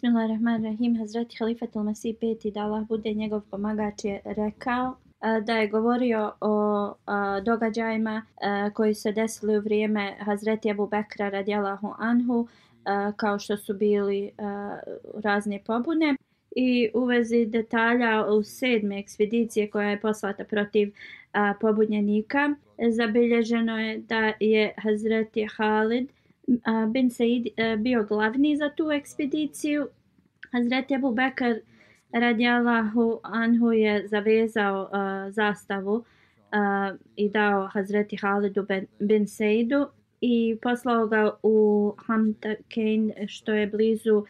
Bismillahirrahmanirrahim. Hazreti Halifat al-Masih peti da Allah bude njegov pomagač je rekao da je govorio o događajima koji se desili u vrijeme Hazreti Abu Bekra radijalahu anhu kao što su bili razne pobune i u vezi detalja u sedme ekspedicije koja je poslata protiv pobunjenika zabilježeno je da je Hazreti Halid bin Said bio glavni za tu ekspediciju. Hazreti Abu Bekr radijallahu anhu je zavezao uh, zastavu uh, i dao Hazreti Halidu bin, bin Saidu i poslao ga u Hamdakein što je blizu uh,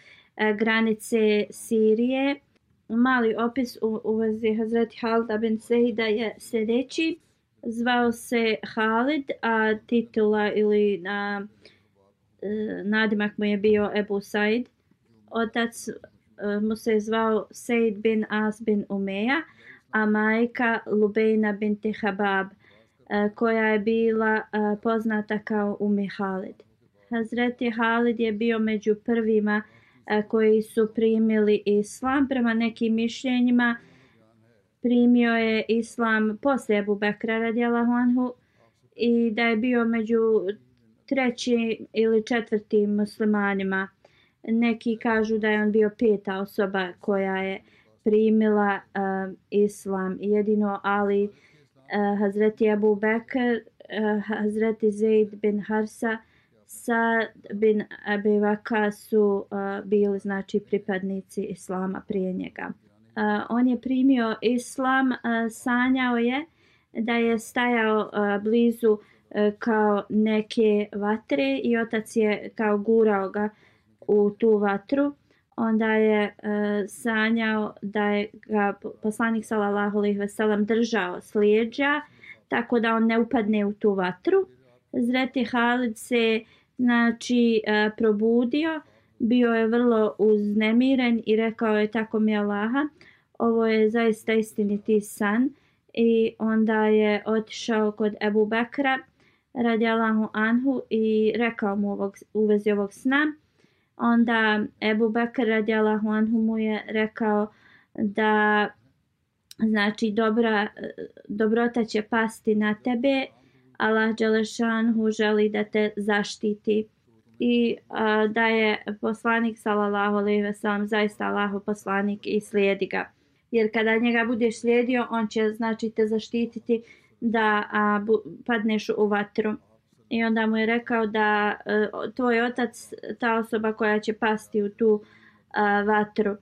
granice Sirije. Mali opis u, u vezi Hazreti Halida bin Saida je sljedeći. Zvao se Halid, a titula ili na uh, Eh, nadimak mu je bio Ebu Said. Otac eh, mu se zvao Said bin As bin Umeja, a majka Lubejna binti Habab, eh, koja je bila poznata kao Umi Halid. Hazreti Halid je bio među prvima koji su primili islam. Prema nekim mišljenjima primio je islam poslije Abu Bekra radijalahu anhu i da je bio među treći ili četvrti muslimanima. Neki kažu da je on bio peta osoba koja je primila uh, islam. Jedino Ali, uh, Hazreti Abu Bekr, uh, Hazreti Zaid bin Harsa, Sad bin Abi Vaka su uh, bili znači pripadnici islama prije njega. Uh, on je primio islam, uh, sanjao je da je stajao uh, blizu uh, E, kao neke vatre i otac je kao gurao ga u tu vatru. Onda je e, sanjao da je ga poslanik sallallahu alejhi ve sellem držao slijeđa tako da on ne upadne u tu vatru. Zreti Halid se znači e, probudio bio je vrlo uznemiren i rekao je tako mi Allaha ovo je zaista istiniti san. I onda je otišao kod Ebu Bekra radi Allahu Anhu i rekao mu ovog, u vezi ovog sna. Onda Ebu Bekr radi Allahu Anhu mu je rekao da znači dobra, dobrota će pasti na tebe. Allah Đelešanhu želi da te zaštiti i a, da je poslanik sallallahu alejhi ve sellem zaista Allahu poslanik i slijedi ga. Jer kada njega budeš slijedio, on će znači te zaštititi da a, bu, padneš u vatru. I onda mu je rekao da a, e, tvoj otac, ta osoba koja će pasti u tu a, vatru.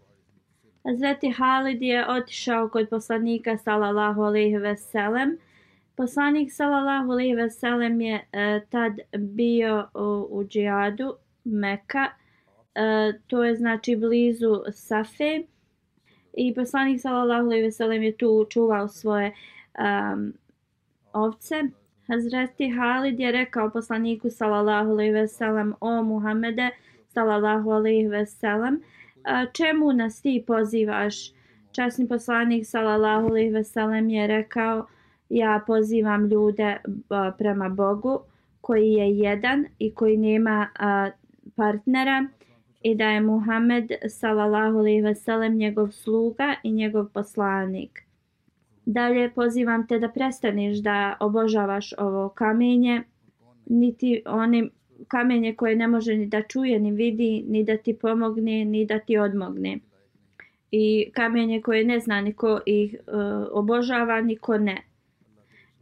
Zeti Halid je otišao kod poslanika sallallahu alejhi ve sellem. Poslanik sallallahu alejhi ve sellem je e, tad bio u, u džihadu Meka. E, to je znači blizu Safe. I poslanik sallallahu alejhi ve sellem je tu čuvao svoje um, ovce. Hazreti Halid je rekao poslaniku sallallahu alejhi ve sellem o Muhammede sallallahu alejhi ve sellem čemu nas ti pozivaš Časni poslanik sallallahu alejhi ve sellem je rekao ja pozivam ljude prema Bogu koji je jedan i koji nema partnera i da je Muhammed sallallahu alejhi ve sellem njegov sluga i njegov poslanik. Dalje pozivam te da prestaneš da obožavaš ovo kamenje, niti onim kamenje koje ne može ni da čuje, ni vidi, ni da ti pomogne, ni da ti odmogne. I kamenje koje ne zna niko ih e, obožava, niko ne.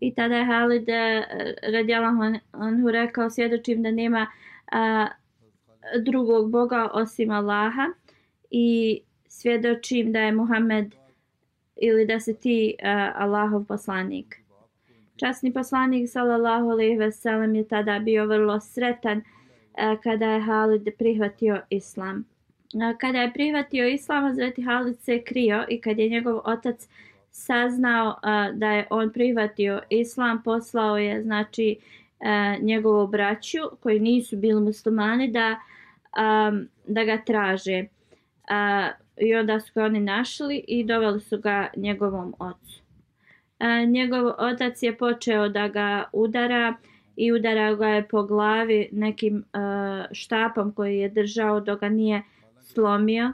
I tada je Halid e, uh, radijalahu anhu rekao, svjedočim da nema a, drugog Boga osim Allaha i svjedočim da je Muhammed ili da se ti uh, Allahov poslanik. Časni poslanik sallallahu alejhi ve sellem je tada bio vrlo sretan uh, kada je Halid prihvatio islam. Uh, kada je prihvatio islam, Hazreti Halid se krio i kad je njegov otac saznao uh, da je on prihvatio islam, poslao je znači uh, njegovu braću koji nisu bili muslimani da um, da ga traže. Uh, I onda su ga oni našli i doveli su ga njegovom ocu. E, njegov otac je počeo da ga udara i udara ga je po glavi nekim e, štapom koji je držao dok ga nije slomio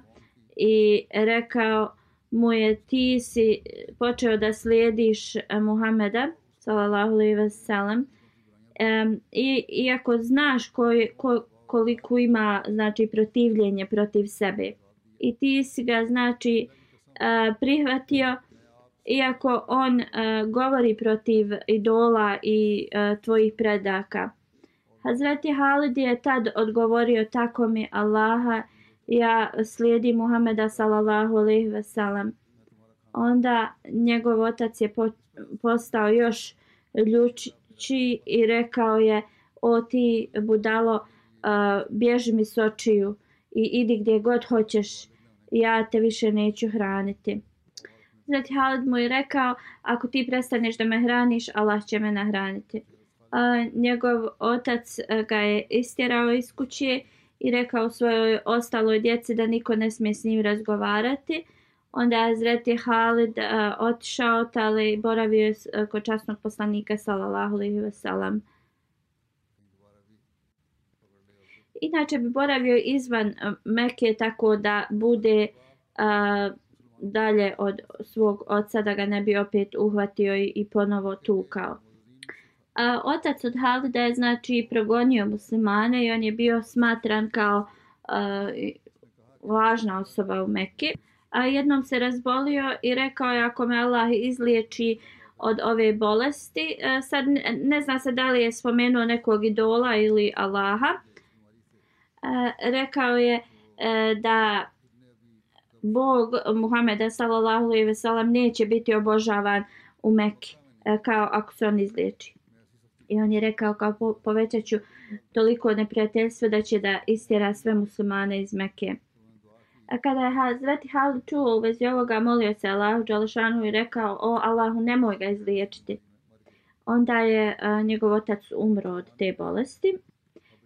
i rekao mu je ti si počeo da slijediš Muhameda sallallahu alejhi ve sellem i iako znaš koji ko, koliko ima znači protivljenje protiv sebe i ti si ga znači prihvatio iako on govori protiv idola i tvojih predaka. Hazreti Halid je tad odgovorio tako mi Allaha ja slijedim Muhameda sallallahu alejhi ve sellem. Onda njegov otac je postao još ljuči i rekao je o ti budalo uh, bježi mi s očiju i idi gdje god hoćeš, ja te više neću hraniti. Zati Halid mu je rekao, ako ti prestaneš da me hraniš, Allah će me nahraniti. A, njegov otac e, ga je istjerao iz kuće i rekao svojoj ostaloj djeci da niko ne smije s njim razgovarati. Onda je Zreti Halid a, otišao ali boravio je kod časnog poslanika sallallahu alaihi wa inače bi boravio izvan eh, Mekke tako da bude a, dalje od svog oca da ga ne bi opet uhvatio i, i ponovo tukao. A, otac od Halida je znači progonio muslimane i on je bio smatran kao eh, a, važna osoba u Mekke. A jednom se razbolio i rekao je ako me Allah izliječi od ove bolesti, sad ne, ne zna se da li je spomenuo nekog idola ili Allaha, rekao je e, da Bog Muhameda sallallahu alejhi ve sellem neće biti obožavan u Mekki e, kao ako se on izliječi. I on je rekao kao po, povećaću toliko neprijateljstva da će da istjera sve muslimane iz Mekke. A kada je Hazreti Halid čuo u vezi ovoga, molio se Allahu Đalešanu i rekao, o Allahu, nemoj ga izliječiti. Onda je a, njegov otac umro od te bolesti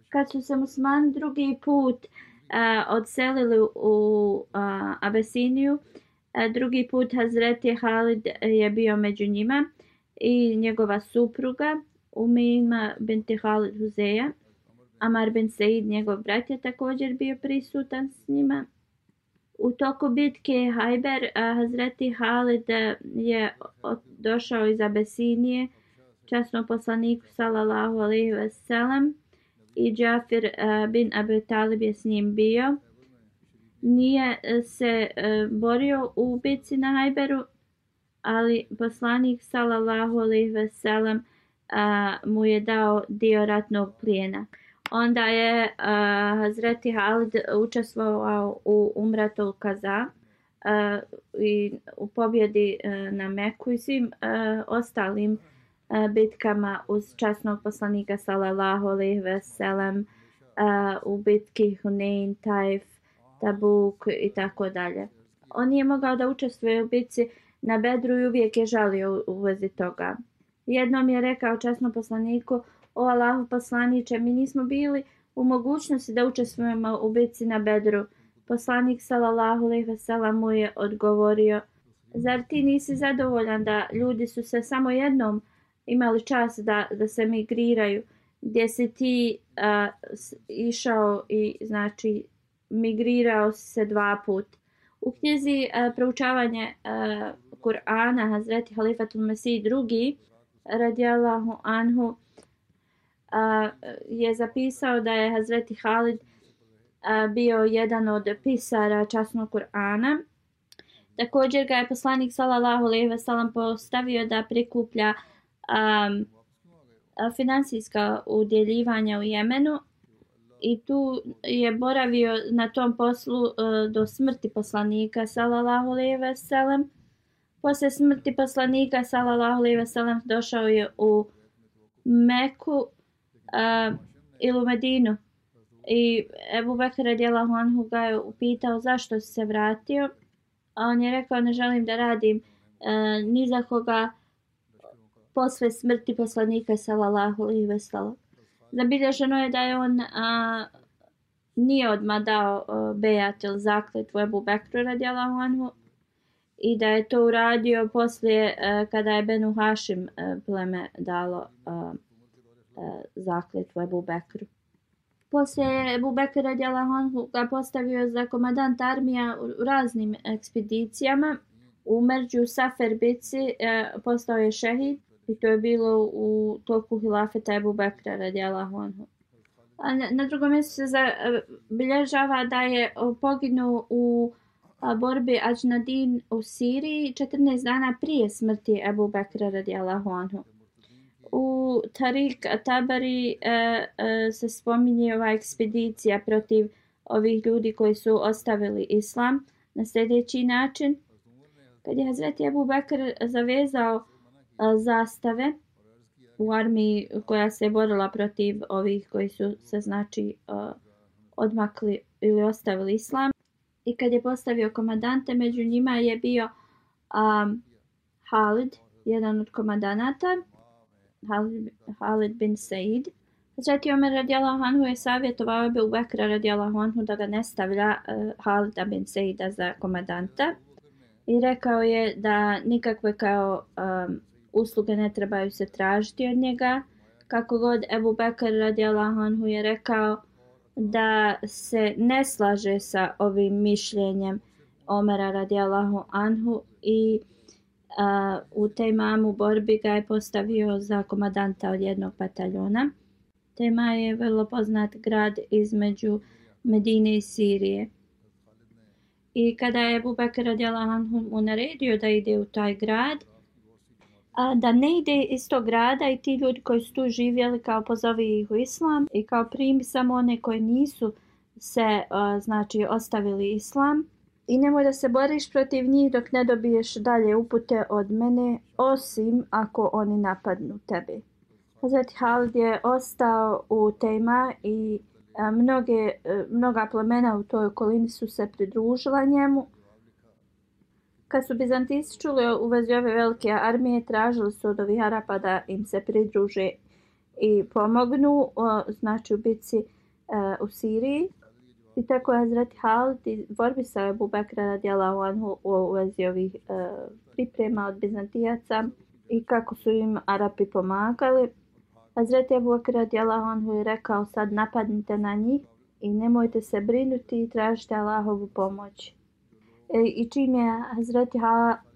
kad su se muslimani drugi put uh, odselili u uh, Abesiniju, uh, drugi put Hazreti Halid je bio među njima i njegova supruga Umima binti Halid Huzeja. Amar bin Said, njegov brat, je također bio prisutan s njima. U toku bitke Hajber, Hazreti Halid je došao iz Abesinije, časnom poslaniku sallallahu alaihi ve sellem, i Džafir e, bin Abi Talib je s njim bio. Nije e, se e, borio u bici na Hajberu, ali poslanik sallallahu alejhi ve sellem mu je dao dio ratnog plijena. Onda je uh, Hazreti Halid učestvovao u Umratul Kaza uh, i u pobjedi uh, na Meku i svim uh, ostalim uh, bitkama uz časnog poslanika sallallahu alejhi ve sellem u bitki Hunain, Taif, Tabuk i tako dalje. On je mogao da učestvuje u bitci na Bedru i uvijek je žalio u vezi toga. Jednom je rekao časnom poslaniku, o Allahu poslaniče, mi nismo bili u mogućnosti da učestvujemo u bitci na Bedru. Poslanik sallallahu alejhi ve sellem mu je odgovorio, Zar ti nisi zadovoljan da ljudi su se samo jednom imali čas da, da se migriraju, gdje si ti uh, išao i znači migrirao si se dva put. U knjizi a, proučavanje a, Kur'ana Hazreti Halifatul Mesih drugi radijallahu anhu a, je zapisao da je Hazreti Halid a, bio jedan od pisara časnog Kur'ana. Također ga je poslanik sallallahu alejhi ve sellem postavio da prikuplja um, finansijska udjeljivanja u Jemenu i tu je boravio na tom poslu uh, do smrti poslanika sallallahu alejhi ve sellem. Posle smrti poslanika sallallahu alejhi ve sellem došao je u Meku uh, ili u Medinu. I Ebu Bekr radijallahu anhu ga je upitao zašto se vratio. A on je rekao ne želim da radim uh, ni za koga posle smrti poslanika sallallahu alejhi ve sellem. Zabilježeno je da je on a, nije odmah dao bejat ili zakletvu Ebu Bekru radijalahu anhu i da je to uradio poslije a, kada je Benu Hašim a, pleme dalo a, a, e, zakletvu Ebu Bekru. Poslije Ebu Bekru radijalahu anhu ga postavio za komadant armija u raznim ekspedicijama. U Merđu Safer Bici postao je šehid I to je bilo u toku hilafeta Ebu Bekra radijalahu anhu. A na, na drugom mjestu se zabilježava e, da je e, poginuo u borbi Ađnadin u Siriji 14 dana prije smrti Ebu Bekra radijalahu anhu. U Tarik Tabari e, e, se spominje ova ekspedicija protiv ovih ljudi koji su ostavili islam na sljedeći način. Kad je Hazreti Ebu Bekr zavezao zastave u armiji koja se borila protiv ovih koji su se znači odmakli ili ostavili islam. I kad je postavio komandante, među njima je bio um, Halid, jedan od komandanata, Halid, Halid bin Said. Zreti Omer radijalahu anhu je savjetovao Ebu Bekra radijalahu anhu da ga ne stavlja uh, Halida bin Saida za komandanta I rekao je da nikakve kao um, usluge ne trebaju se tražiti od njega. Kako god Ebu Bekr radijalahu anhu je rekao da se ne slaže sa ovim mišljenjem Omera radijalahu anhu i a, u tej mamu borbi ga je postavio za komadanta od jednog bataljona. Tema je vrlo poznat grad između Medine i Sirije. I kada je Abu Bakr radijalahu anhu mu naredio da ide u taj grad, a, da ne ide iz tog grada i ti ljudi koji su tu živjeli kao pozovi ih u islam i kao primi samo one koji nisu se a, znači ostavili islam i nemoj da se boriš protiv njih dok ne dobiješ dalje upute od mene osim ako oni napadnu tebe. Hazreti Halid je ostao u tema i a, mnoge, a, mnoga plemena u toj okolini su se pridružila njemu Kad su Bizantijci čuli u vezi ove velike armije, tražili su od ovih Arapa da im se pridruže i pomognu, znači u bitci e, u Siriji. I tako je Hazreti Halid i borbi sa Ebu Bekra radijala u, u vezi ovih e, priprema od Bizantijaca i kako su im Arapi pomagali. Hazreti Ebu Bekra radijala Anhu je rekao sad napadnite na njih i nemojte se brinuti i tražite Allahovu pomoć. E, I čim je Hazreti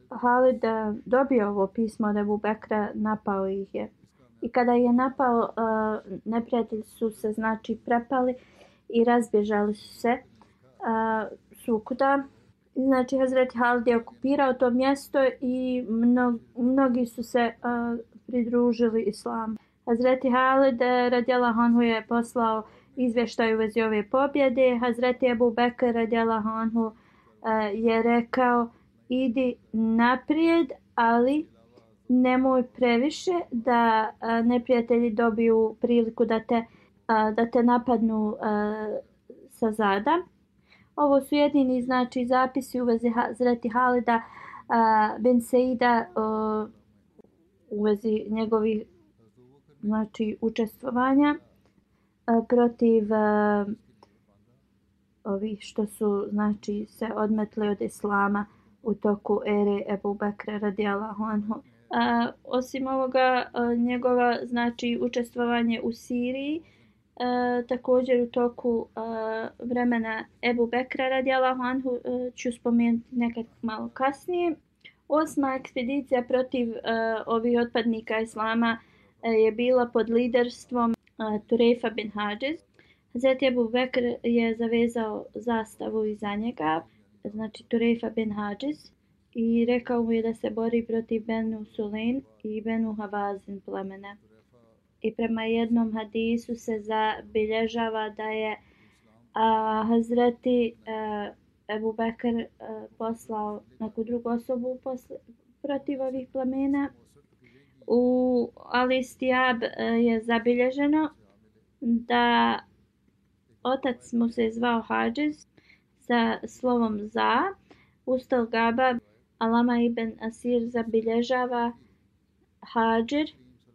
Halid e, dobio ovo pismo da Ebu Bekra napao ih je. I kada je napao, e, neprijatelji su se znači prepali i razbježali su se sukuda. Znači Hazreti Halid je okupirao to mjesto i mnogi su se pridružili islamu. Hazreti Halid radjela Hanhu je poslao izvještaj u vezi ove pobjede. Hazreti Ebu Bekr radjela Hanhu E, je rekao idi naprijed, ali nemoj previše da e, neprijatelji dobiju priliku da te, e, da te napadnu sa zada. Ovo su jedini znači zapisi u vezi Zreti Halida Ben Seida u vezi njegovih znači učestvovanja protiv ovi što su znači se odmetli od islama u toku ere Ebu Bekra radijallahu anhu. A, osim ovoga, a, njegova znači učestvovanje u Siriji, a, također u toku a, vremena Ebu Bekra radijallahu anhu a, ću spomenuti nekad malo kasnije. Osma ekspedicija protiv a, ovih otpadnika islama a, je bila pod liderstvom a, Turefa bin Hadžez Hazreti Abu Bekr je zavezao zastavu iza njega, znači Turefa bin Hadžis, i rekao mu je da se bori protiv Benu Sulain i Benu Havazin plemena. I prema jednom hadisu se zabilježava da je a, Hazreti a, Ebu Bekr a, poslao neku drugu osobu posle, protiv ovih plemena. U Alistijab e, je zabilježeno da otac mu se zvao Hadžez sa slovom za. Ustal Gaba Alama ibn Asir zabilježava Hadžir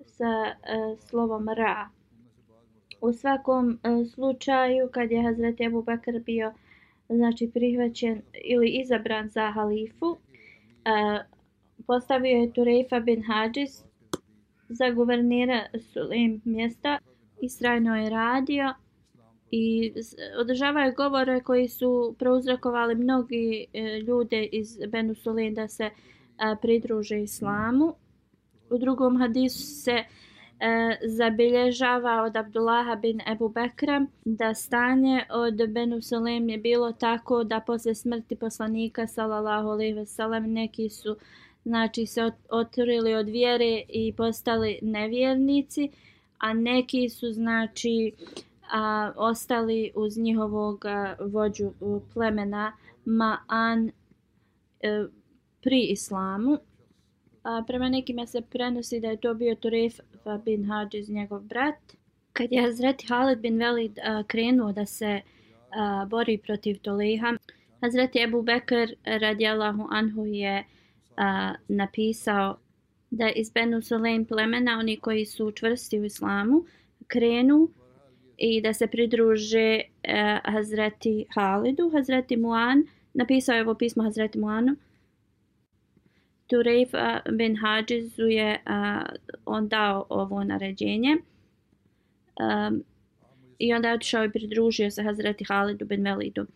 sa uh, slovom Ra. U svakom uh, slučaju kad je Hazreti Abu Bakr bio znači prihvaćen ili izabran za halifu. Uh, postavio je Turefa bin Hadžis za guvernira Sulim mjesta. Istrajno je radio i održavao je govore koji su prouzrokovali mnogi e, ljude iz Benu Sulin da se e, pridruže islamu. U drugom hadisu se e, zabilježava od Abdullaha bin Ebu Bekra da stanje od Benu Salem je bilo tako da posle smrti poslanika sallallahu alejhi ve sellem neki su znači se otrili od vjere i postali nevjernici a neki su znači a, ostali uz njihovog vođu plemena Ma'an e, pri islamu a, prema nekima se prenosi da je to bio Turef bin Hadžiz, njegov brat. Kad je Hazreti Halid bin Velid a, krenuo da se a, bori protiv Toliha, Hazreti Ebu Bekr radijallahu anhu je a, napisao da iz Benu Sulaim plemena, oni koji su čvrsti u islamu, krenu i da se pridruže a, Hazreti Halidu. Hazreti Muan napisao je ovo pismo Hazreti Muanu Turejf bin Hadžizu je uh, on dao ovo naređenje um, i onda je otišao i pridružio se Hazreti Halidu bin Velidu.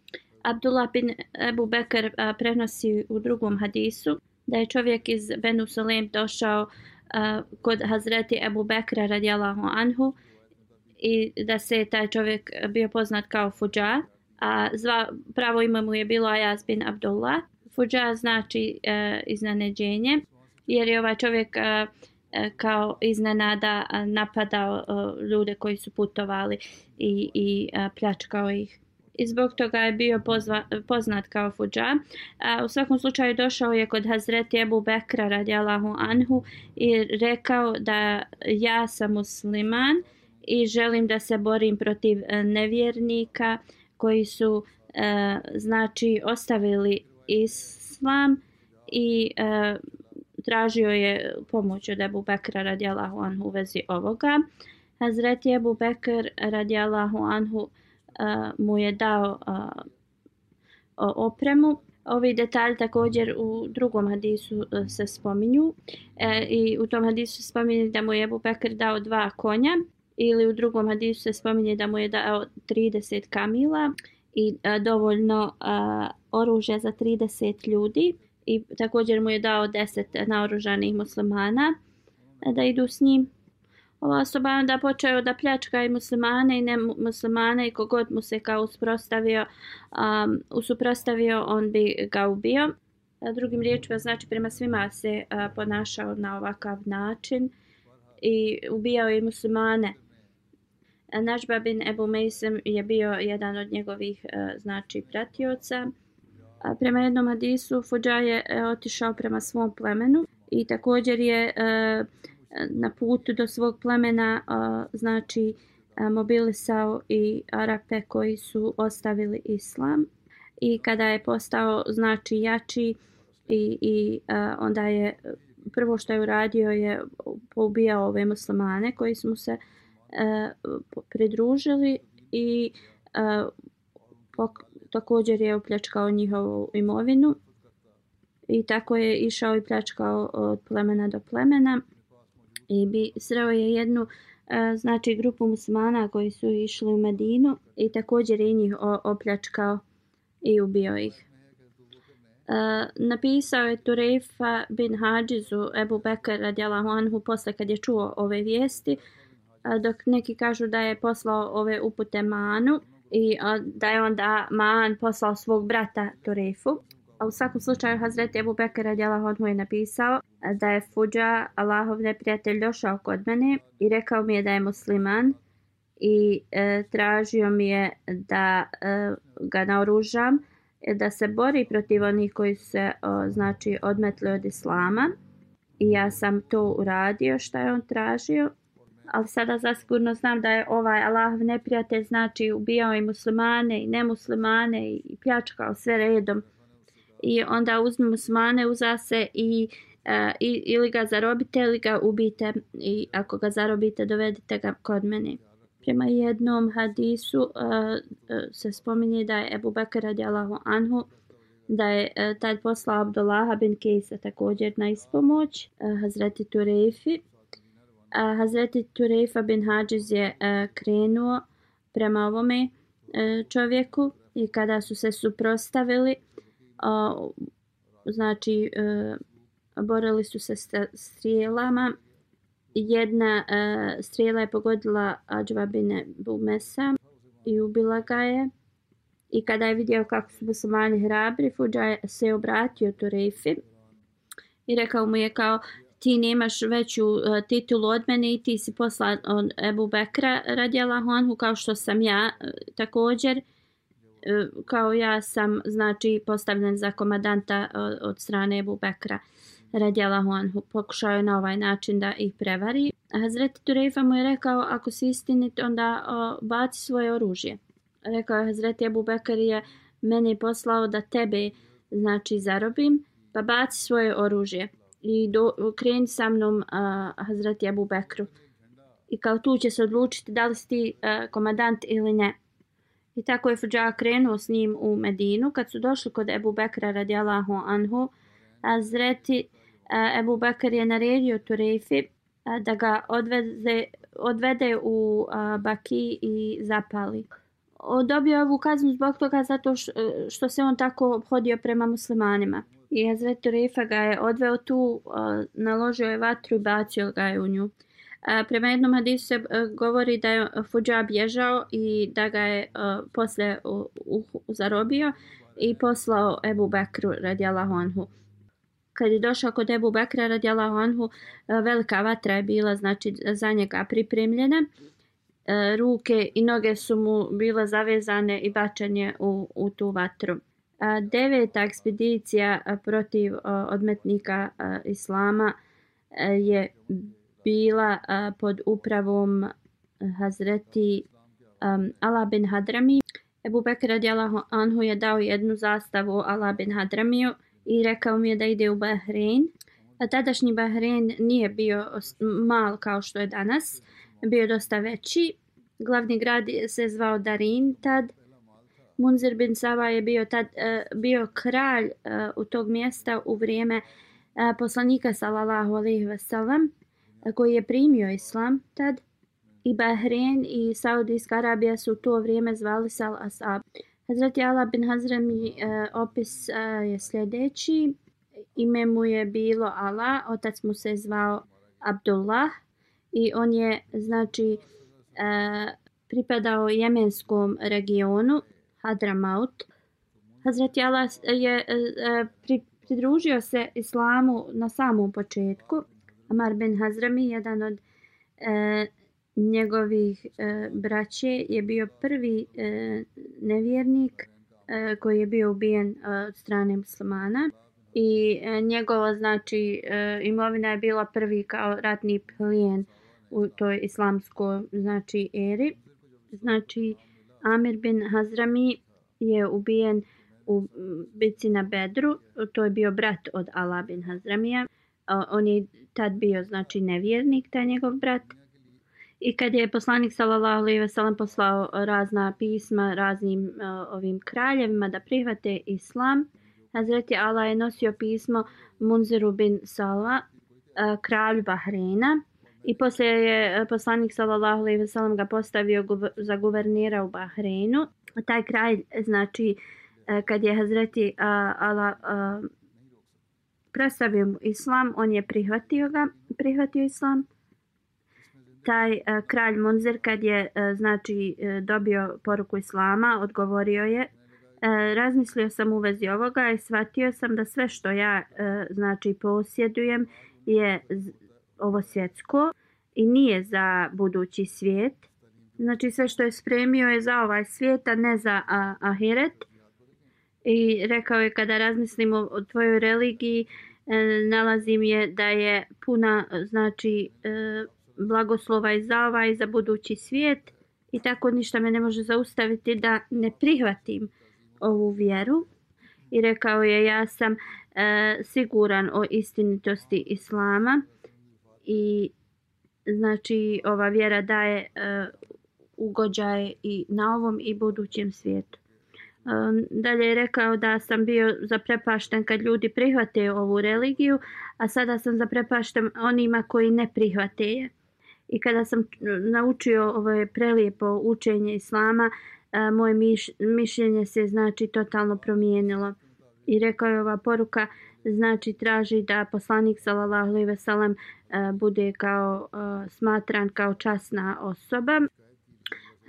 Abdullah bin Ebu Bekr uh, prenosi u drugom hadisu da je čovjek iz Benu Salim došao uh, kod Hazreti Ebu Bekra radijalahu anhu i da se taj čovjek bio poznat kao Fuđa, a zva, pravo ime mu je bilo Ajaz bin Abdullah. Fuđa znači e, iznenađenje, jer je ovaj čovjek e, e kao iznenada e, napadao e, ljude koji su putovali i, i e, pljačkao ih. I zbog toga je bio pozva, poznat kao Fuđa. A, u svakom slučaju došao je kod Hazreti Ebu Bekra radijalahu anhu i rekao da ja sam musliman i želim da se borim protiv e, nevjernika koji su e, znači ostavili islam i e, tražio je pomoć od Ebu Bekra radijalahu anhu u vezi ovoga. Hazreti Ebu Bekr radijalahu anhu e, mu je dao e, opremu. Ovi detalji također u drugom hadisu e, se spominju e, i u tom hadisu se spominje da mu je Ebu Bekr dao dva konja ili u drugom hadisu se spominje da mu je dao 30 kamila i a, dovoljno a, oružja za 30 ljudi i također mu je dao 10 naoružanih muslimana da idu s njim. Ova osoba onda počeo da pljačka i muslimane i ne muslimane i kogod mu se kao usprostavio, um, usuprostavio, on bi ga ubio. A, drugim riječima, znači prema svima se uh, ponašao na ovakav način i ubijao i muslimane. Nažba bin Ebu Mejsem je bio jedan od njegovih e, znači pratioca. Prema jednom hadisu Fuđa je e, otišao prema svom plemenu i također je e, na putu do svog plemena znači mobilisao i Arape koji su ostavili islam i kada je postao znači jači i, i onda je prvo što je uradio je poubijao ove muslimane koji su mu se uh, E, pridružili i e, pok, također je opljačkao njihovu imovinu i tako je išao i pljačkao od plemena do plemena i bi sreo je jednu e, znači grupu muslimana koji su išli u Medinu i također je njih opljačkao i ubio ih. E, napisao je Turefa bin Hadžizu Ebu Bekara radijalahu anhu posle kad je čuo ove vijesti uh, dok neki kažu da je poslao ove upute Manu i da je onda Man poslao svog brata Turefu. A u svakom slučaju Hazreti Ebu Bekr radijalahu anhu je napisao da je Fuđa Allahov neprijatelj došao kod mene i rekao mi je da je musliman i e, tražio mi je da e, ga naoružam e, da se bori protiv onih koji se o, znači odmetli od islama i ja sam to uradio što je on tražio ali sada zasigurno znam da je ovaj Allahov neprijatelj znači ubijao i muslimane i nemuslimane i pljačkao sve redom. I onda uzmi muslimane uza se i, e, i ili ga zarobite ili ga ubite i ako ga zarobite dovedite ga kod mene. Prema jednom hadisu e, e se spominje da je Ebu Bekr radijalahu anhu da je e, tad poslao Abdullaha bin Kejsa također na ispomoć e, Hazreti Turefi a Hazreti Tureifa bin Hadžiz je uh, krenuo prema ovome e, čovjeku i kada su se suprostavili znači e, borili su se strijelama jedna uh, strijela je pogodila Adžva bin Bumesa i ubila ga je. I kada je vidio kako su muslimani hrabri, Fuđa se obratio Tureifi i rekao mu je kao ti nemaš veću uh, titulu od mene i ti si posla od Ebu Bekra radjela Honhu kao što sam ja uh, također. Uh, kao ja sam znači postavljen za komadanta od, od strane Ebu Bekra. radjela Honhu. pokušao je na ovaj način da ih prevari. Hazreti Turejfa mu je rekao, ako si istinit, onda o, baci svoje oružje. Rekao je Hazreti Ebu Bekar je meni poslao da tebe znači zarobim, pa baci svoje oružje i do, kreni sa mnom a, Hazreti Abu Bekru. I kao tu će se odlučiti da li si ti a, komadant ili ne. I tako je Fuđa krenuo s njim u Medinu. Kad su došli kod Ebu Bekra radijalahu anhu, Hazreti Ebu Bakar je naredio Turefi da ga odveze, odvede u Baki i zapali. Dobio je ovu kaznu zbog toga zato što se on tako obhodio prema muslimanima. I Hazret Turefa ga je odveo tu, naložio je vatru i bacio ga je u nju. Prema jednom hadisu se e, govori da je e, Fuđa bježao i da ga je e, posle zarobio i poslao Ebu Bekru radijalahu anhu kad je došao kod Ebu Bekra radijalahu anhu, velika vatra je bila znači za njega pripremljena. Ruke i noge su mu bile zavezane i bačanje u, u tu vatru. Deveta ekspedicija protiv odmetnika Islama e, je bila pod upravom Hazreti Ala bin Hadrami. Ebu Bekr radijalahu anhu je dao jednu zastavu Ala bin Hadramiju i rekao mi je da ide u Bahrein. A tadašnji Bahrein nije bio mal kao što je danas, bio je dosta veći. Glavni grad se zvao Darin tad. Munzir bin Sava je bio tad e, bio kralj e, u tog mjesta u vrijeme e, poslanika sallallahu alejhi ve sellem koji je primio islam tad i Bahrein i Saudijska Arabija su u to vrijeme zvali Sal Asab. Hazreti Allah bin Hazrem uh, opis je sljedeći. Ime mu je bilo Ala, otac mu se zvao Abdullah i on je znači pripadao jemenskom regionu Hadramaut. Hazreti Allah je e, e, pri, pridružio se islamu na samom početku. Amar bin Hazrami, jedan od e, njegovih e, braće je bio prvi e, nevjernik e, koji je bio ubijen e, od strane muslimana i e, njegova znači e, imovina je bila prvi kao ratni plijen u toj islamskoj znači eri znači Amir bin Hazrami je ubijen u bici na Bedru. To je bio brat od Ala bin Hazramija. On je tad bio znači nevjernik taj njegov brat. I kad je poslanik sallallahu alejhi ve sellem poslao razna pisma raznim uh, ovim kraljevima da prihvate islam, Hazreti Allah je nosio pismo Munziru bin Salva, uh, kralju Bahreina. I poslije je e, poslanik sallallahu alejhi ve sellem ga postavio za guvernira u Bahreinu. Taj kraj znači e, kad je Hazreti Ala predstavio islam, on je prihvatio ga, prihvatio islam. Taj e, kralj Munzir kad je znači dobio poruku islama, odgovorio je E, razmislio sam u vezi ovoga i shvatio sam da sve što ja e, znači posjedujem je ovo svjetsko i nije za budući svijet. Znači sve što je spremio je za ovaj svijet, a ne za a, ahiret. I rekao je kada razmislimo o tvojoj religiji, e, nalazim je da je puna znači e, blagoslova i za ovaj za budući svijet. I tako ništa me ne može zaustaviti da ne prihvatim ovu vjeru i rekao je ja sam e, siguran o istinitosti islama i znači ova vjera daje e, ugođaje i na ovom i budućem svijetu. E, dalje je rekao da sam bio zaprepašten kad ljudi prihvate ovu religiju, a sada sam zaprepašten onima koji ne prihvate je. I kada sam naučio ovo prelijepo učenje islama, a, moje miš, mišljenje se znači totalno promijenilo. I rekao je ova poruka znači traži da poslanik sallallahu alejhi ve sellem e, bude kao e, smatran kao časna osoba.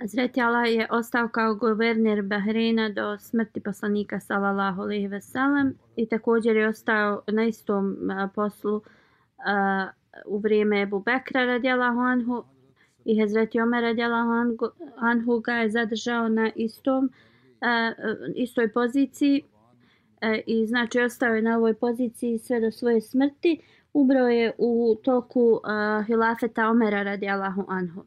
Hazreti Allah je ostao kao guverner Bahreina do smrti poslanika sallallahu alejhi ve sellem i također je ostao na istom e, poslu u vrijeme Abu Bekra radijallahu anhu i Hazreti Omer radijallahu anhu ga je zadržao na istom istoj poziciji E, i znači ostao je na ovoj poziciji sve do svoje smrti. Umro je u toku uh, hilafeta Omera radijallahu anhu.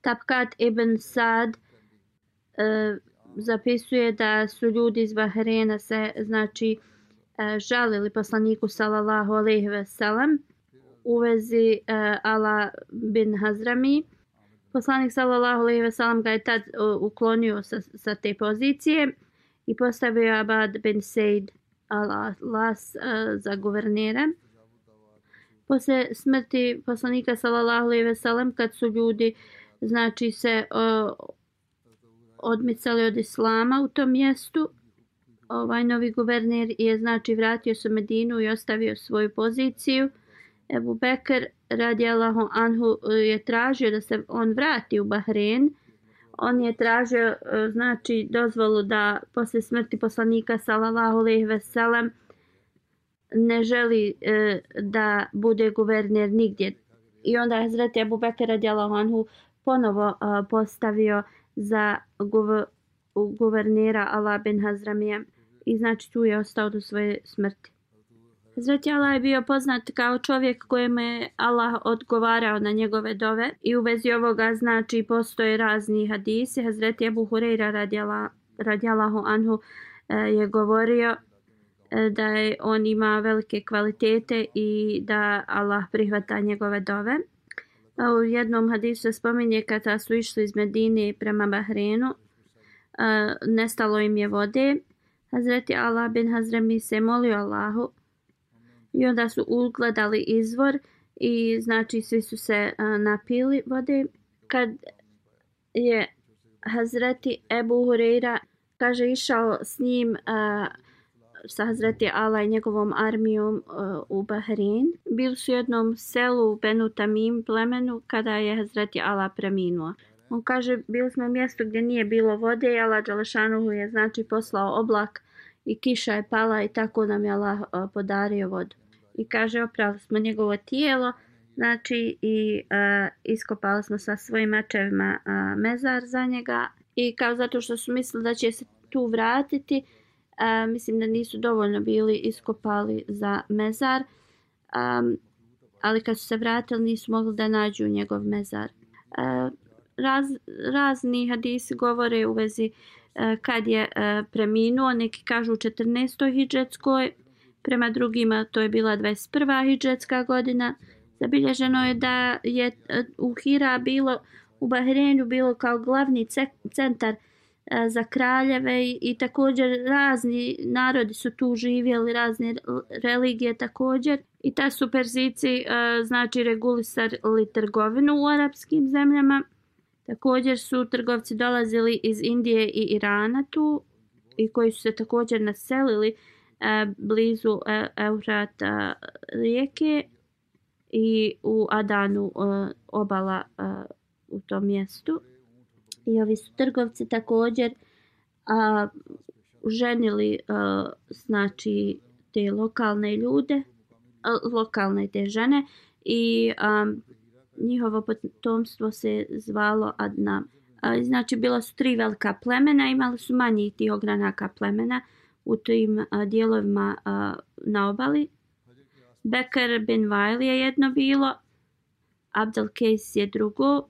Tapkat ibn Sad uh, zapisuje da su ljudi iz Bahrena se znači uh, žalili poslaniku sallallahu alejhi ve sellem u vezi uh, Ala bin Hazrami. Poslanik sallallahu alejhi ve sellem ga je tad uklonio sa, sa te pozicije i postavio Abad bin Said al-Las uh, eh, za guvernera. Posle smrti poslanika sallallahu alejhi ve sellem kad su ljudi znači se uh, odmicali od islama u tom mjestu, ovaj novi guverner je znači vratio se Medinu i ostavio svoju poziciju. Ebu Bekr radijallahu anhu eh, je tražio da se on vrati u Bahrein. On je tražio e, znači dozvolu da posle smrti poslanika sallallahu alejhi ve sellem ne želi e, da bude guverner nigdje. I onda je Hazreti Abu Bekr radijallahu anhu ponovo e, postavio za guvernera Allah bin Hazramija i znači tu je ostao do svoje smrti. Hazreti Allah je bio poznat kao čovjek kojem je Allah odgovarao na njegove dove i u vezi ovoga znači postoje razni hadisi. Hazreti Abu Hureyra radijala, radijalahu anhu e, je govorio e, da je on ima velike kvalitete i da Allah prihvata njegove dove. E, u jednom hadisu se spominje kada su išli iz Medine prema Bahrenu, nestalo im je vode. Hazreti Allah bin Hazremi se molio Allahu i onda su ugledali izvor i znači svi su se a, napili vode. Kad je Hazreti Ebu Hureyra kaže išao s njim a, sa Hazreti Ala i njegovom armijom uh, u Bahrein. Bili su u jednom selu u Benu Tamim plemenu kada je Hazreti Ala preminuo. On kaže, bili smo u mjestu gdje nije bilo vode i Allah Đalešanuhu je znači poslao oblak i kiša je pala i tako nam je Allah podario vodu. I kaže oprali smo njegovo tijelo, znači i uh, iskopali smo sa svojim mačevima uh, mezar za njega i kao zato što su mislili da će se tu vratiti, uh, mislim da nisu dovoljno bili iskopali za mezar, um, ali kad su se vratili nisu mogli da nađu njegov mezar. Uh, raz, razni hadisi govore u vezi E, kad je e, preminuo, neki kažu u 14. hidžetskoj, prema drugima to je bila 21. hidžetska godina. Zabilježeno je da je e, u Hira bilo u Bahreinu bilo kao glavni centar za kraljeve i, i također razni narodi su tu živjeli, razne religije također. I ta su Perzici znači regulisali trgovinu u arapskim zemljama. Također su trgovci dolazili iz Indije i Irana tu i koji su se također naselili e, blizu e, Eufrata rijeke i u Adanu e, obala e, u tom mjestu. I ovi su trgovci također a, ženili a, e, znači te lokalne ljude, a, lokalne te žene i a, njihovo potomstvo se zvalo Adna. Znači bila su tri velika plemena, imali su manji tih ogranaka plemena u tim dijelovima na obali. Bekar bin Vail je jedno bilo, Abdel Kejs je drugo,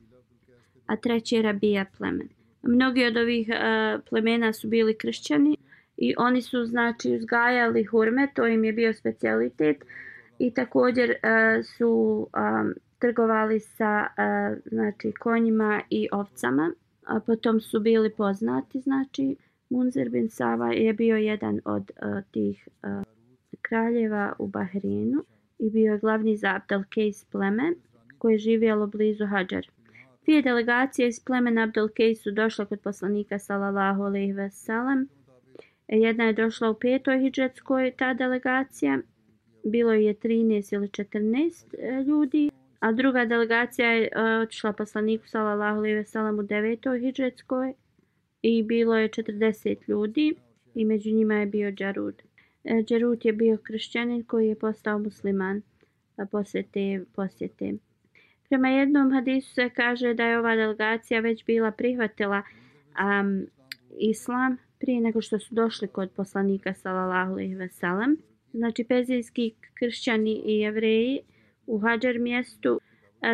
a treći je Rabija plemen. Mnogi od ovih plemena su bili kršćani i oni su znači uzgajali hurme, to im je bio specialitet i također su um, trgovali sa e, znači konjima i ovcama. A potom su bili poznati, znači Munzir bin Sava je bio jedan od e, tih e, kraljeva u Bahreinu i bio je glavni za Abdelkejs pleme koje je živjelo blizu Hadžar. Dvije delegacije iz plemena Abdelkej su došle kod poslanika sallallahu alejhi ve sellem. Jedna je došla u petoj hidžetskoj ta delegacija. Bilo je 13 ili 14 ljudi. A druga delegacija je e, otišla poslaniku sallallahu alejhi ve sellem u devetoj hidžetskoj. I bilo je 40 ljudi. I među njima je bio Džarud. E, Džarud je bio kršćanin koji je postao musliman posle te posjete. Prema jednom hadisu se kaže da je ova delegacija već bila prihvatila um, islam prije nego što su došli kod poslanika sallallahu alejhi ve sellem. Znači pezijski kršćani i jevreji u Hadžar mjestu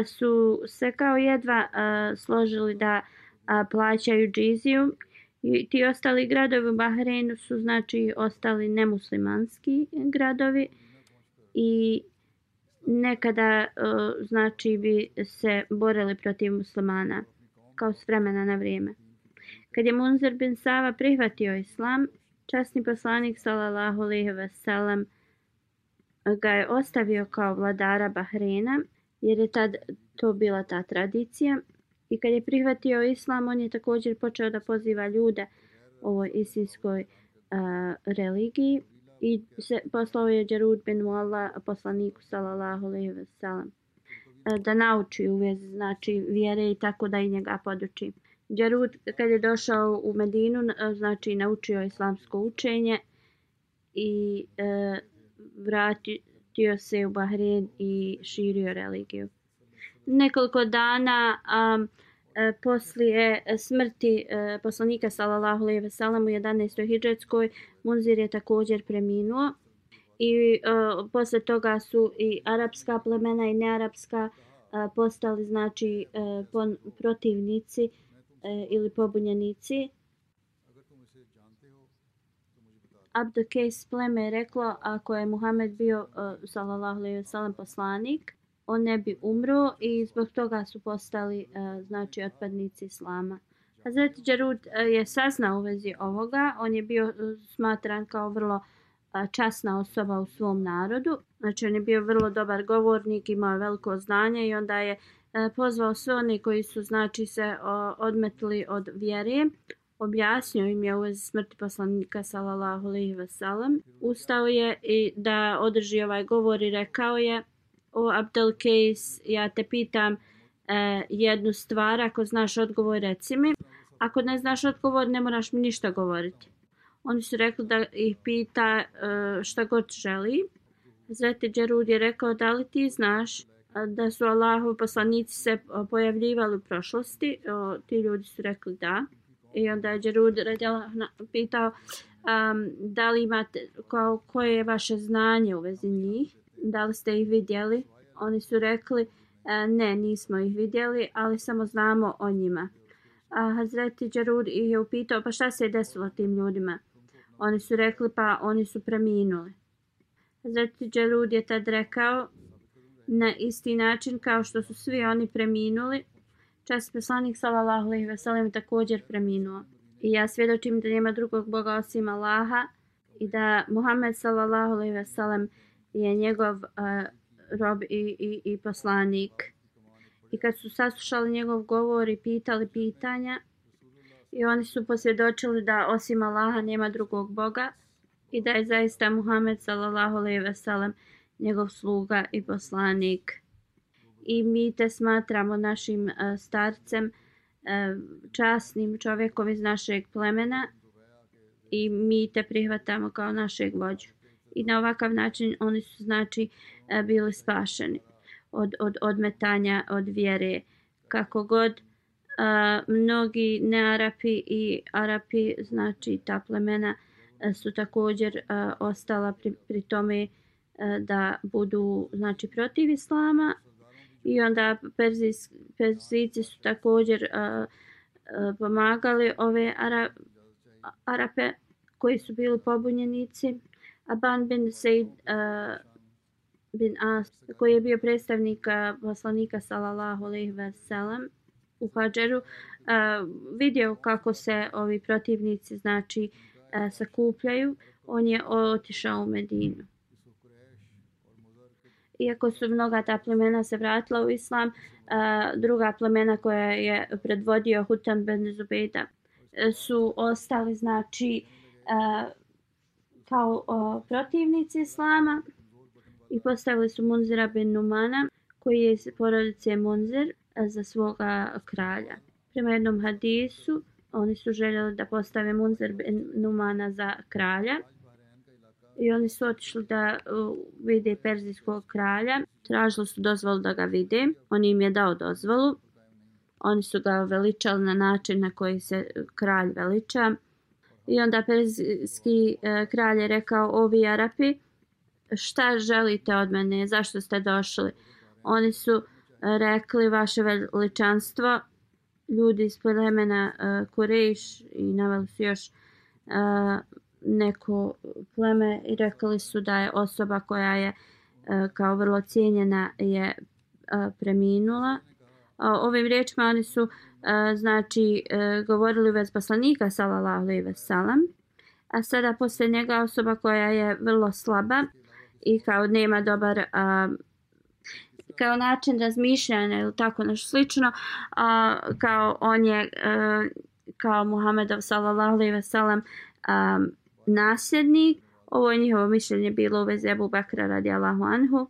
su se kao jedva a, složili da a, plaćaju džiziju. I ti ostali gradovi u Bahreinu su znači ostali nemuslimanski gradovi i nekada znači bi se borili protiv muslimana kao s vremena na vrijeme. Kad je Munzer bin Sava prihvatio islam, časni poslanik sallallahu alejhi ve sellem ga je ostavio kao vladara Bahreina jer je tad to bila ta tradicija i kad je prihvatio islam on je također počeo da poziva ljude ovoj istinskoj uh, religiji i se poslao je Đerud bin Mualla poslaniku sallallahu alejhi ve sellem da nauči u vezi znači vjere i tako da i njega poduči. Đerud kad je došao u Medinu znači naučio islamsko učenje i e, vratio se u Bahrein i širio religiju. Nekoliko dana um, poslije smrti e, poslanika sallallahu alejhi ve sellem u 11. hidžretskoj Munzir je također preminuo i uh, posle toga su i arapska plemena i nearapska uh, postali znači uh, pon, protivnici uh, ili pobunjenici. Abdukejs pleme je reklo ako je Muhammed bio uh, sallallahu alejhi ve sellem poslanik on ne bi umro i zbog toga su postali uh, znači otpadnici islama. Hazreti Jarud uh, e, je saznao u vezi ovoga, on je bio uh, smatran kao vrlo uh, časna osoba u svom narodu, znači on je bio vrlo dobar govornik, imao je veliko znanje i onda je pozvao sve one koji su znači se odmetli od vjere, objasnio im je u vezi smrti poslanika sallallahu alejhi ve sellem. Ustao je i da održi ovaj govor i rekao je o Abdel Kejs, ja te pitam e, jednu stvar, ako znaš odgovor, reci mi. Ako ne znaš odgovor, ne moraš mi ništa govoriti. Oni su rekli da ih pita e, šta god želi. Zreti Džerud je rekao da li ti znaš da su Allahu poslanici se pojavljivali u prošlosti. O, ti ljudi su rekli da. I onda je Džerud pitao um, da li imate, kao, koje je vaše znanje u vezi njih da li ste ih vidjeli? Oni su rekli, uh, ne, nismo ih vidjeli, ali samo znamo o njima. A Hazreti Džarud ih je upitao, pa šta se je desilo tim ljudima? Oni su rekli, pa oni su preminuli. Hazreti Džarud je tad rekao, na isti način kao što su svi oni preminuli, čas poslanik sallallahu alejhi ve sellem također preminuo I ja svjedočim da nema drugog Boga osim Allaha i da Muhammed sallallahu alejhi ve sellem je njegov uh, rob i, i, i poslanik. I kad su saslušali njegov govor i pitali pitanja, i oni su posvjedočili da osim Allaha nema drugog Boga i da je zaista Muhammed sallallahu alejhi ve sellem njegov sluga i poslanik. I mi te smatramo našim e, starcem, e, časnim čovjekom iz našeg plemena i mi te prihvatamo kao našeg vođu. I na ovakav način oni su znači e, bili spašeni od, od odmetanja od vjere. Kako god uh, mnogi nearapi i arapi, znači ta plemena, su također ostala pri, pri tome da budu znači protiv islama i onda Perzijs, Perzici su također uh, uh, pomagali ove Ara, Arape koji su bili pobunjenici. Aban bin Said uh, bin As koji je bio predstavnik poslanika sallallahu alejhi ve sellem u Hadžeru uh, vidio kako se ovi protivnici znači uh, sakupljaju. On je otišao u Medinu iako su mnoga ta plemena se vratila u islam, druga plemena koja je predvodio Hutan ben Zubeda e, su ostali znači e, kao protivnici islama i postavili su Munzira ben Numana koji je iz porodice Munzir e, za svoga kralja. Prema jednom hadisu oni su željeli da postave Munzir ben Numana za kralja i oni su otišli da uh, vide perzijskog kralja. Tražili su dozvolu da ga vide. On im je dao dozvolu. Oni su ga veličali na način na koji se kralj veliča. I onda perzijski uh, kralj je rekao, ovi Arapi, šta želite od mene, zašto ste došli? Oni su e, rekli, vaše veličanstvo, ljudi iz plemena uh, Kurejš i naveli su još uh, neko pleme i rekli su da je osoba koja je e, kao vrlo cijenjena je e, preminula. Ovim riječima oni su e, znači govorili vez poslanika sallallahu alejhi ve sellem. A sada posle njega osoba koja je vrlo slaba i kao nema dobar kao način razmišljanja ili tako nešto slično a, kao on je a, kao Muhammedov sallallahu alejhi ve sellem nasljednik. Ovo je njihovo mišljenje bilo u vezi Ebu Bakra radi Allahu Anhu.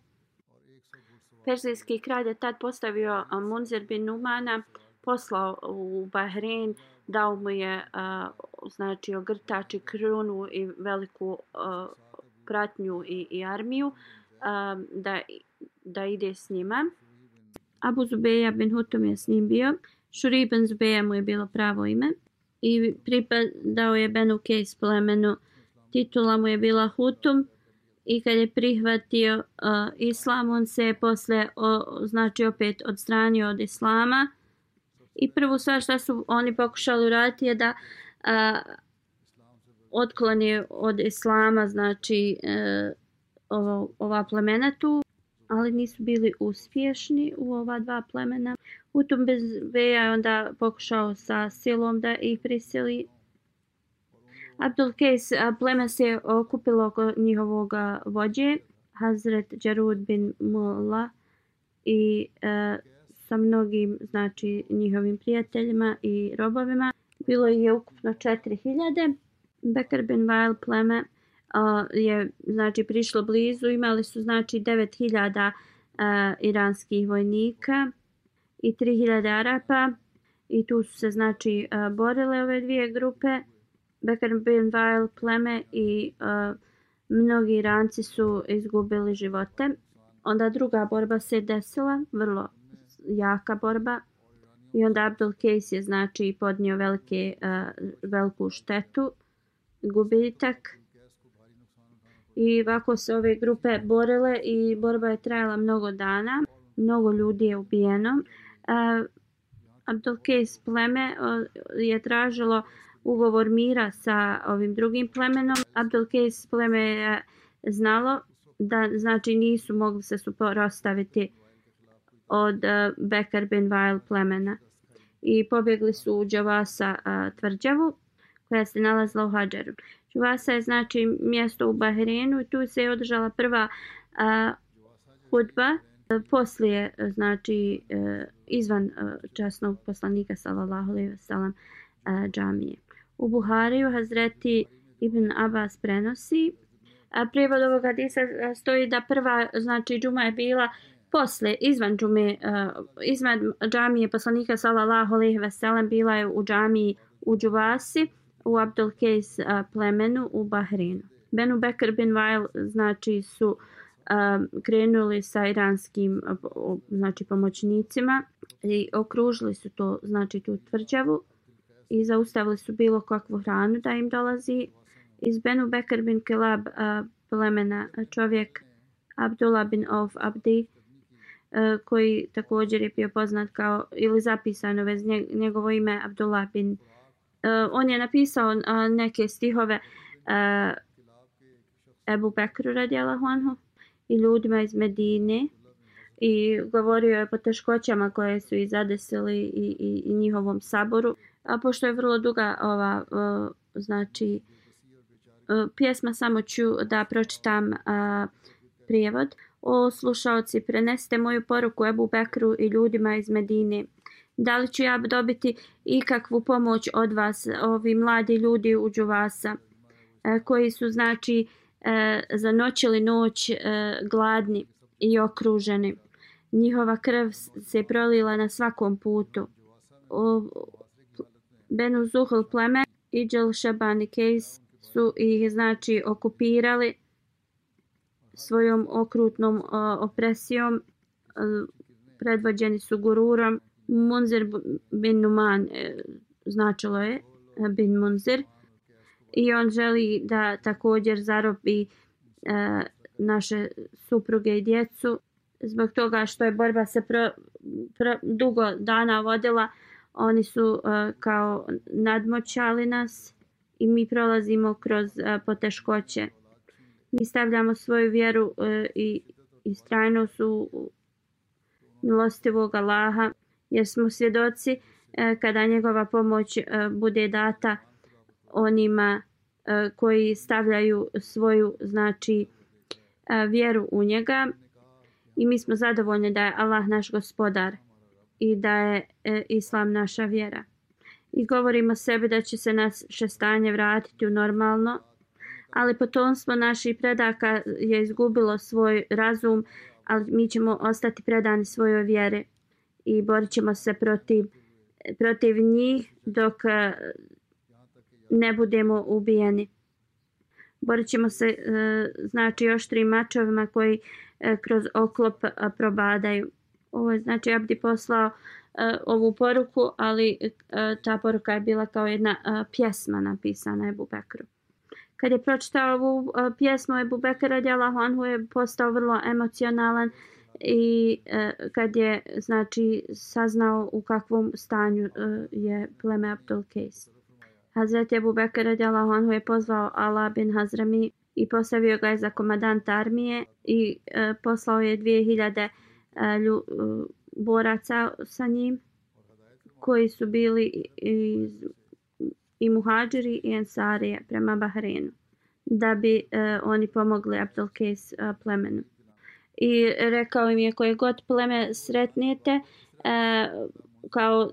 Perzijski kralj je tad postavio Munzir bin Numana, poslao u Bahrein, dao mu je uh, znači ogrtač i krunu i veliku uh, pratnju i, i armiju uh, da, da ide s njima. Abu Zubeja bin Hutum je s njim bio. Shuri bin Zubeja mu je bilo pravo ime i pripadao je Benu Kejs plemenu. Titula mu je bila Hutum i kad je prihvatio uh, islam, on se je posle o, znači opet odstranio od islama. I prvu stvar što su oni pokušali uraditi je da uh, otkloni od islama, znači uh, ovo, ova plemena tu, ali nisu bili uspješni u ova dva plemena. Utum je onda pokušao sa silom da ih prisili. Abdul pleme se okupilo oko njihovog vođe, Hazret Jarud bin Mulla i e, sa mnogim znači njihovim prijateljima i robovima. Bilo je ukupno 4000. Bekar bin Vail pleme je znači prišlo blizu. Imali su znači 9000 e, iranskih vojnika i 3000 Arapa i tu su se znači uh, borile ove dvije grupe Bekar bin Vail pleme i e, mnogi Iranci su izgubili živote. Onda druga borba se desila, vrlo jaka borba. I onda Abdul Case je znači podnio velike, uh, veliku štetu, gubitak. I ovako se ove grupe borile i borba je trajala mnogo dana. Mnogo ljudi je ubijeno. E, uh, Abdulkejs pleme je tražilo ugovor mira sa ovim drugim plemenom. Abdulkejs pleme je znalo da znači nisu mogli se suprostaviti od uh, Bekar bin Vail plemena. I pobjegli su u Džavasa uh, tvrđavu. koja se nalazila u Hadžaru. Džuvasa je znači mjesto u Bahreinu i tu se je održala prva a, hudba e, poslije e, znači e, izvan časnog poslanika sallallahu alejhi ve sellem džamije. U Buhariju Hazreti Ibn Abbas prenosi a prijevod ovog hadisa stoji da prva znači džuma je bila posle izvan džume izvan džamije poslanika sallallahu alejhi ve sellem bila je u džamiji u Džuvasi u Abdelkejs uh, plemenu u Bahreinu. Benu Bekr bin Vail znači su um, krenuli sa iranskim znači pomoćnicima i okružili su to znači tu tvrđavu i zaustavili su bilo kakvu hranu da im dolazi iz Benu Bekr bin Kilab uh, plemena čovjek Abdullah bin Auf Abdi uh, koji također je bio poznat kao ili zapisano vez njegovo ime Abdullah bin uh, E, on je napisao uh, neke stihove uh, Ebu Bekru radijalahu anhu i ljudima iz Medine i govorio je po teškoćama koje su i zadesili i, i, i njihovom saboru. A pošto je vrlo duga ova, uh, znači, uh, pjesma, samo ću da pročitam uh, prijevod. O slušalci, prenesite moju poruku Ebu Bekru i ljudima iz Medine. Da li ću ja dobiti ikakvu pomoć od vas, ovi mladi ljudi u Đuvasa e, koji su, znači, e, zanoćili noć e, gladni i okruženi. Njihova krv se prolila na svakom putu. Benu Zuhl pleme i Džel Šabani Kejs su ih znači okupirali svojom okrutnom opresijom predvođeni su gururom Munzer bin Numan e, značilo je e, bin Munzer i on želi da također zarobi e, naše supruge i djecu. Zbog toga što je borba se pro, pro, dugo dana vodila oni su kao nadmoćali nas i mi prolazimo kroz poteškoće. Mi stavljamo svoju vjeru uh, i istrajnost u milostivog Allaha jer smo svjedoci e, kada njegova pomoć e, bude data onima e, koji stavljaju svoju znači vjeru u njega. I mi smo zadovoljni da je Allah naš gospodar i da je islam naša vjera. I govorimo sebi da će se naše stanje vratiti u normalno ali potomstvo naših predaka je izgubilo svoj razum, ali mi ćemo ostati predani svojoj vjeri i borit ćemo se protiv, protiv njih dok e, ne budemo ubijeni. Borit ćemo se e, znači još tri mačovima koji e, kroz oklop probadaju. Ovo je znači Abdi poslao ovu poruku, ali ta poruka je bila kao jedna pjesma napisana Ebu Bekru kad je pročitao ovu pjesmu Ebu Bekra, radijalahu anhu je postao vrlo emocionalan i e, kad je znači saznao u kakvom stanju e, je pleme Abdul Kejs. Hazret Ebu Bekir radijalahu anhu je pozvao Allah bin Hazrami i postavio ga je za komadanta armije i e, poslao je 2000 e, lju, e, boraca sa njim koji su bili iz i muhađiri i ensarije prema Bahreinu da bi e, oni pomogli Abdelkejs uh, e, plemenu. I rekao im je koje god pleme sretnete, e, kao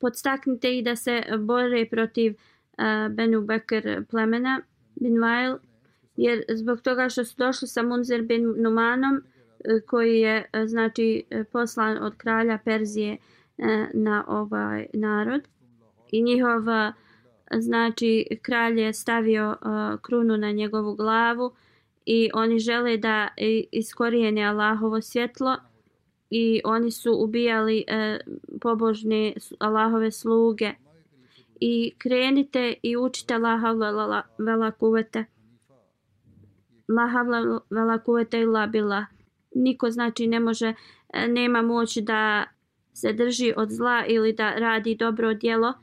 podstaknite ih da se bore protiv e, Benu Bekr plemena bin Vail jer zbog toga što su došli sa Munzer bin Numanom e, koji je e, znači e, poslan od kralja Perzije na ovaj narod. I njihov znači kralj je stavio krunu na njegovu glavu i oni žele da iskorijene Allahovo svjetlo i oni su ubijali e, pobožne Allahove sluge i krenite i učite Allaha vela kuvete Allaha vela kuvete illa billah niko znači ne može e, nema moć da se drži od zla ili da radi dobro djelo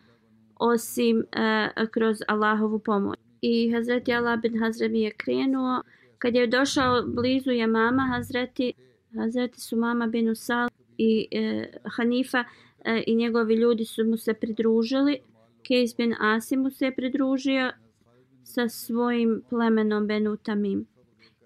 osim e, kroz Allahovu pomoć. I Hazreti Allah bin Hazreti je krenuo. Kad je došao blizu je mama Hazreti, Hazreti su mama bin Usal i e, Hanifa e, i njegovi ljudi su mu se pridružili. Kejs bin Asim mu se pridružio sa svojim plemenom Benutamim.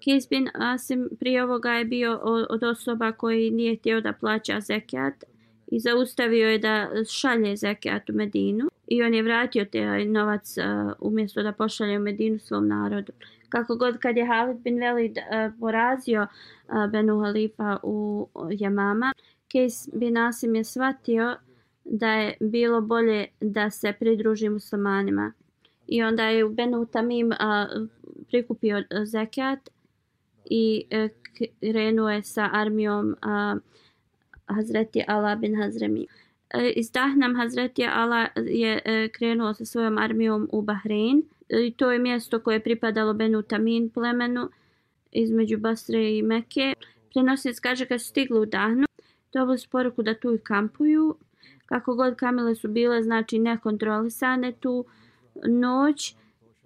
Kejs bin Asim prije ovoga je bio od osoba koji nije htio da plaća zekijat i zaustavio je da šalje zekijat u Medinu i on je vratio te novac uh, umjesto da pošalje u Medinu svom narodu. Kako god kad je Halid bin Velid uh, porazio uh, Benu Halifa u Jamama, Kejs bin Asim je shvatio da je bilo bolje da se pridruži muslimanima. I onda je Benu Tamim uh, prikupio zekijat i uh, krenuo je sa armijom uh, Hazreti Ala bin Hazremi. Uh, iz Dahnam Hazreti Ala je uh, krenuo sa svojom armijom u Bahrein. I to je mjesto koje je pripadalo Benu Tamin plemenu između Basre i Meke. Prenosnic kaže kad su stigli u Dahnu, dobili su poruku da tu i kampuju. Kako god kamile su bile, znači nekontrolisane tu noć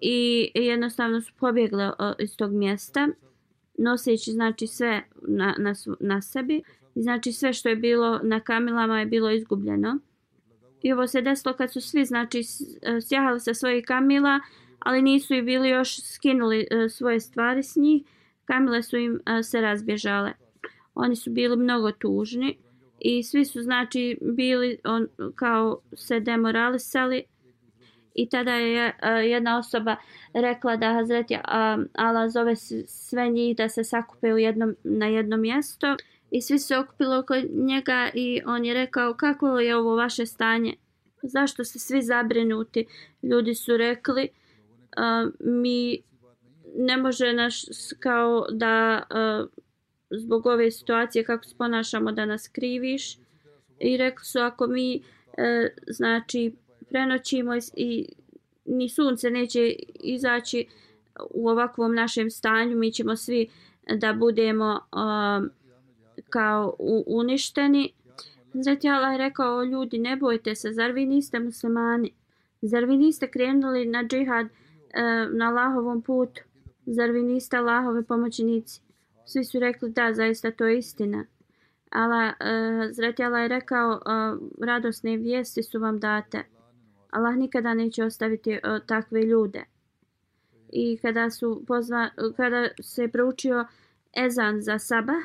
i jednostavno su pobjegle iz tog mjesta noseći znači sve na, na, na sebi i znači sve što je bilo na kamilama je bilo izgubljeno i ovo se desilo kad su svi znači e, sjahali sa svojih kamila ali nisu i bili još skinuli uh, svoje stvari s njih. Kamile su im uh, se razbježale. Oni su bili mnogo tužni i svi su znači bili on, kao se demoralisali. I tada je e, jedna osoba rekla da Hazreti Allah zove sve njih da se sakupe u jednom, na jedno mjesto. I svi se okupili oko njega i on je rekao kako je ovo vaše stanje? Zašto se svi zabrinuti? Ljudi su rekli uh, mi ne može naš kao da uh, zbog ove situacije kako se ponašamo da nas kriviš i rekli su ako mi uh, znači prenoćimo i ni sunce neće izaći u ovakvom našem stanju, mi ćemo svi da budemo um, kao uništeni. Zreti Allah je rekao, ljudi, ne bojte se, zar vi niste muslimani? Zar vi niste krenuli na džihad uh, E, na Allahovom putu? Zar vi niste Allahove pomoćnici? Svi su rekli, da, zaista to je istina. Allah, e, uh, zreti Allah je rekao, uh, radosne vijesti su vam date. Allah nikada neće ostaviti uh, takve ljude. I kada su pozva, kada se proučio ezan za sabah,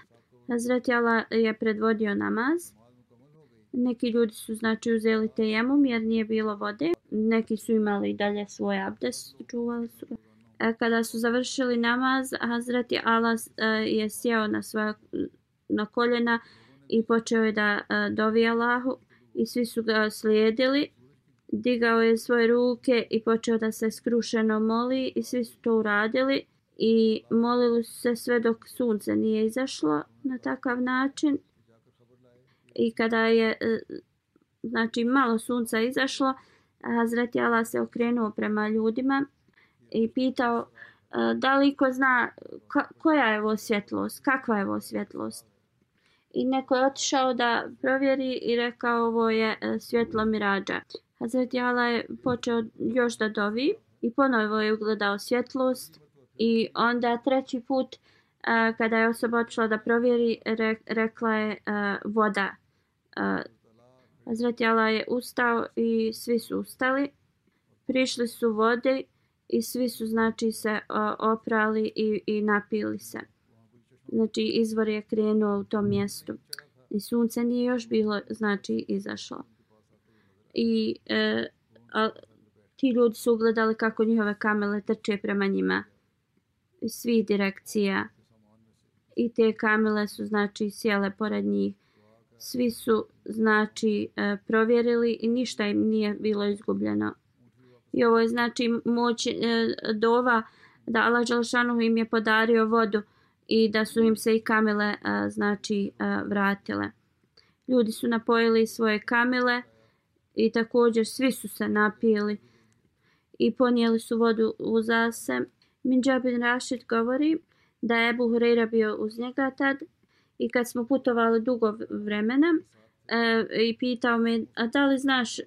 Hazreti Allah je predvodio namaz. Neki ljudi su znači uzeli tejemom jer nije bilo vode. Neki su imali dalje svoj abdes, čuvali su ga. E, kada su završili namaz, Hazreti Allah e, je sjeo na svoja na koljena i počeo je da e, dovi Allahu i svi su ga slijedili digao je svoje ruke i počeo da se skrušeno moli i svi su to uradili i molili su se sve dok sunce nije izašlo na takav način i kada je e, znači malo sunca izašlo Hazreti Allah se okrenuo prema ljudima i pitao e, da li ko zna koja je ovo svjetlost, kakva je ovo svjetlost. I neko je otišao da provjeri i rekao ovo je e, svjetlo mirađa. Hazreti Allah je počeo još da dovi i ponovo je ugledao svjetlost i onda treći put kada je osoba otišla da provjeri rekla je voda. Hazreti Allah je ustao i svi su ustali. Prišli su vode i svi su znači se oprali i, i napili se. Znači izvor je krenuo u tom mjestu. I sunce nije još bilo znači izašlo i e, a, ti ljudi su ugledali kako njihove kamele trče prema njima iz svih direkcija i te kamele su znači sjele pored njih svi su znači e, provjerili i ništa im nije bilo izgubljeno i ovo je znači moć e, dova da Allah Đalšanu im je podario vodu i da su im se i kamile e, znači e, vratile ljudi su napojili svoje kamile i također svi su se napili i ponijeli su vodu u zase. Minđabin Rašid govori da je Ebu Hureyra bio uz njega tad i kad smo putovali dugo vremena e, i pitao me a da li znaš e,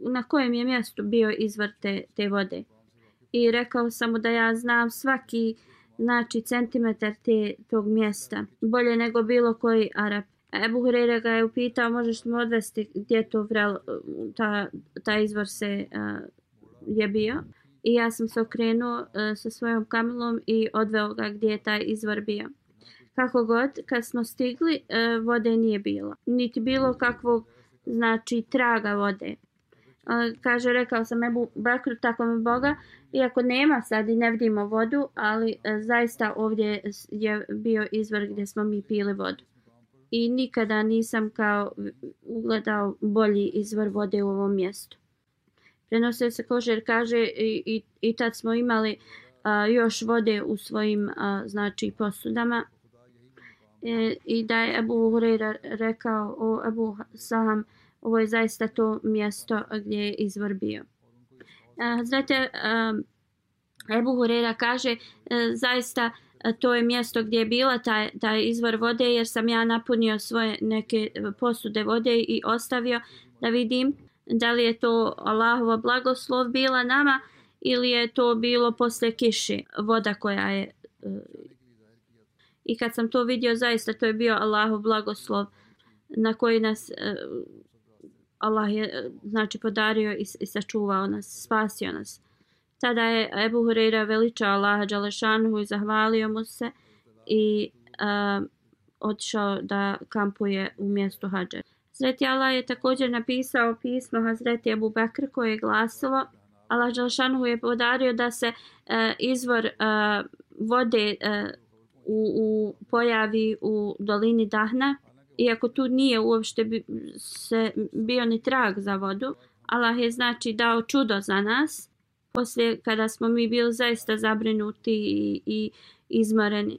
na kojem je mjestu bio izvor te, te vode. I rekao sam mu da ja znam svaki znači centimetar te, tog mjesta bolje nego bilo koji Arab. Ebu Hureyre ga je upitao možeš li odvesti gdje to vrel, ta, ta izvor se a, je bio. I ja sam se okrenuo a, sa svojom kamelom i odveo ga gdje je taj izvor bio. Kako god, kad smo stigli, e, vode nije bilo. Niti bilo kakvog, znači, traga vode. E, kaže, rekao sam Ebu Bakru, tako mi Boga, iako nema sad i ne vidimo vodu, ali e, zaista ovdje je bio izvor gdje smo mi pili vodu i nikada nisam kao ugledao bolji izvor vode u ovom mjestu. Prenosio se kožer kaže i, i, i tad smo imali a, još vode u svojim a, znači posudama e, i da je Ebu Hureyra rekao o Ebu Saham ovo je zaista to mjesto gdje je izvor bio. E, znate, e, Ebu Hureyra kaže e, zaista e, to je mjesto gdje je bila taj, taj izvor vode jer sam ja napunio svoje neke posude vode i ostavio da vidim da li je to Allahova blagoslov bila nama ili je to bilo posle kiše voda koja je i kad sam to vidio zaista to je bio Allahov blagoslov na koji nas e, Allah je znači podario i, i sačuvao nas, spasio nas. Tada je Ebu Hureyra veličao Allaha Đalešanhu i zahvalio mu se i uh, otišao da kampuje u mjestu Hadžer. Hazreti Allah je također napisao pismo Hazreti Ebu Bekr koje je glasilo Allah Đalšanhu je podario da se uh, izvor uh, vode uh, u, u pojavi u dolini Dahna iako tu nije uopšte bi, se bio ni trag za vodu Allah je znači dao čudo za nas poslije kada smo mi bili zaista zabrinuti i, i izmoreni.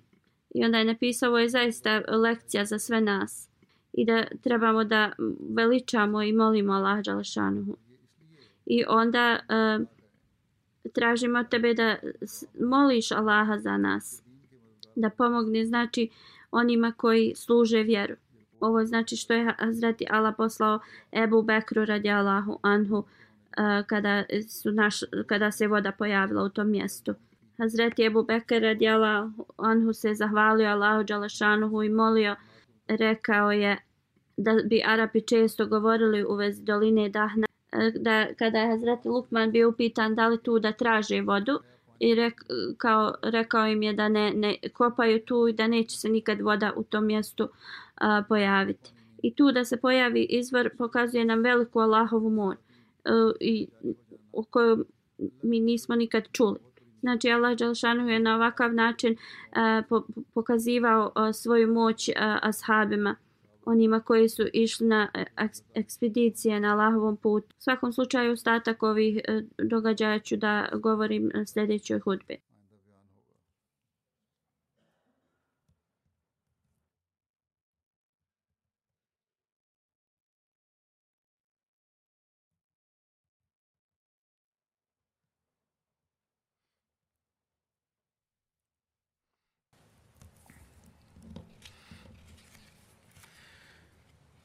I onda je napisao ovo je zaista lekcija za sve nas. I da trebamo da veličamo i molimo Allah Đalašanuhu. I onda eh, uh, tražimo tebe da moliš Allaha za nas. Da pomogne znači onima koji služe vjeru. Ovo znači što je Hazreti Allah poslao Ebu Bekru radi Allahu Anhu uh, kada, su naš, kada se voda pojavila u tom mjestu. Hazreti Ebu Bekr radi Allahu Anhu se zahvalio Allahu Đalašanuhu i molio, rekao je da bi Arapi često govorili u vezi doline Dahna, uh, da kada je Hazreti Lukman bio upitan da li tu da traže vodu, i rek, kao, rekao im je da ne, ne kopaju tu i da neće se nikad voda u tom mjestu a, pojaviti. I tu da se pojavi izvor pokazuje nam veliku Allahovu moć e, i o kojoj mi nismo nikad čuli. Znači Allah Đalšanu je na ovakav način e, a, po, pokazivao a, svoju moć a, ashabima, onima koji su išli na e, ekspedicije na Allahovom putu. U svakom slučaju ostatak ovih e, događaja ću da govorim na sljedećoj hudbi.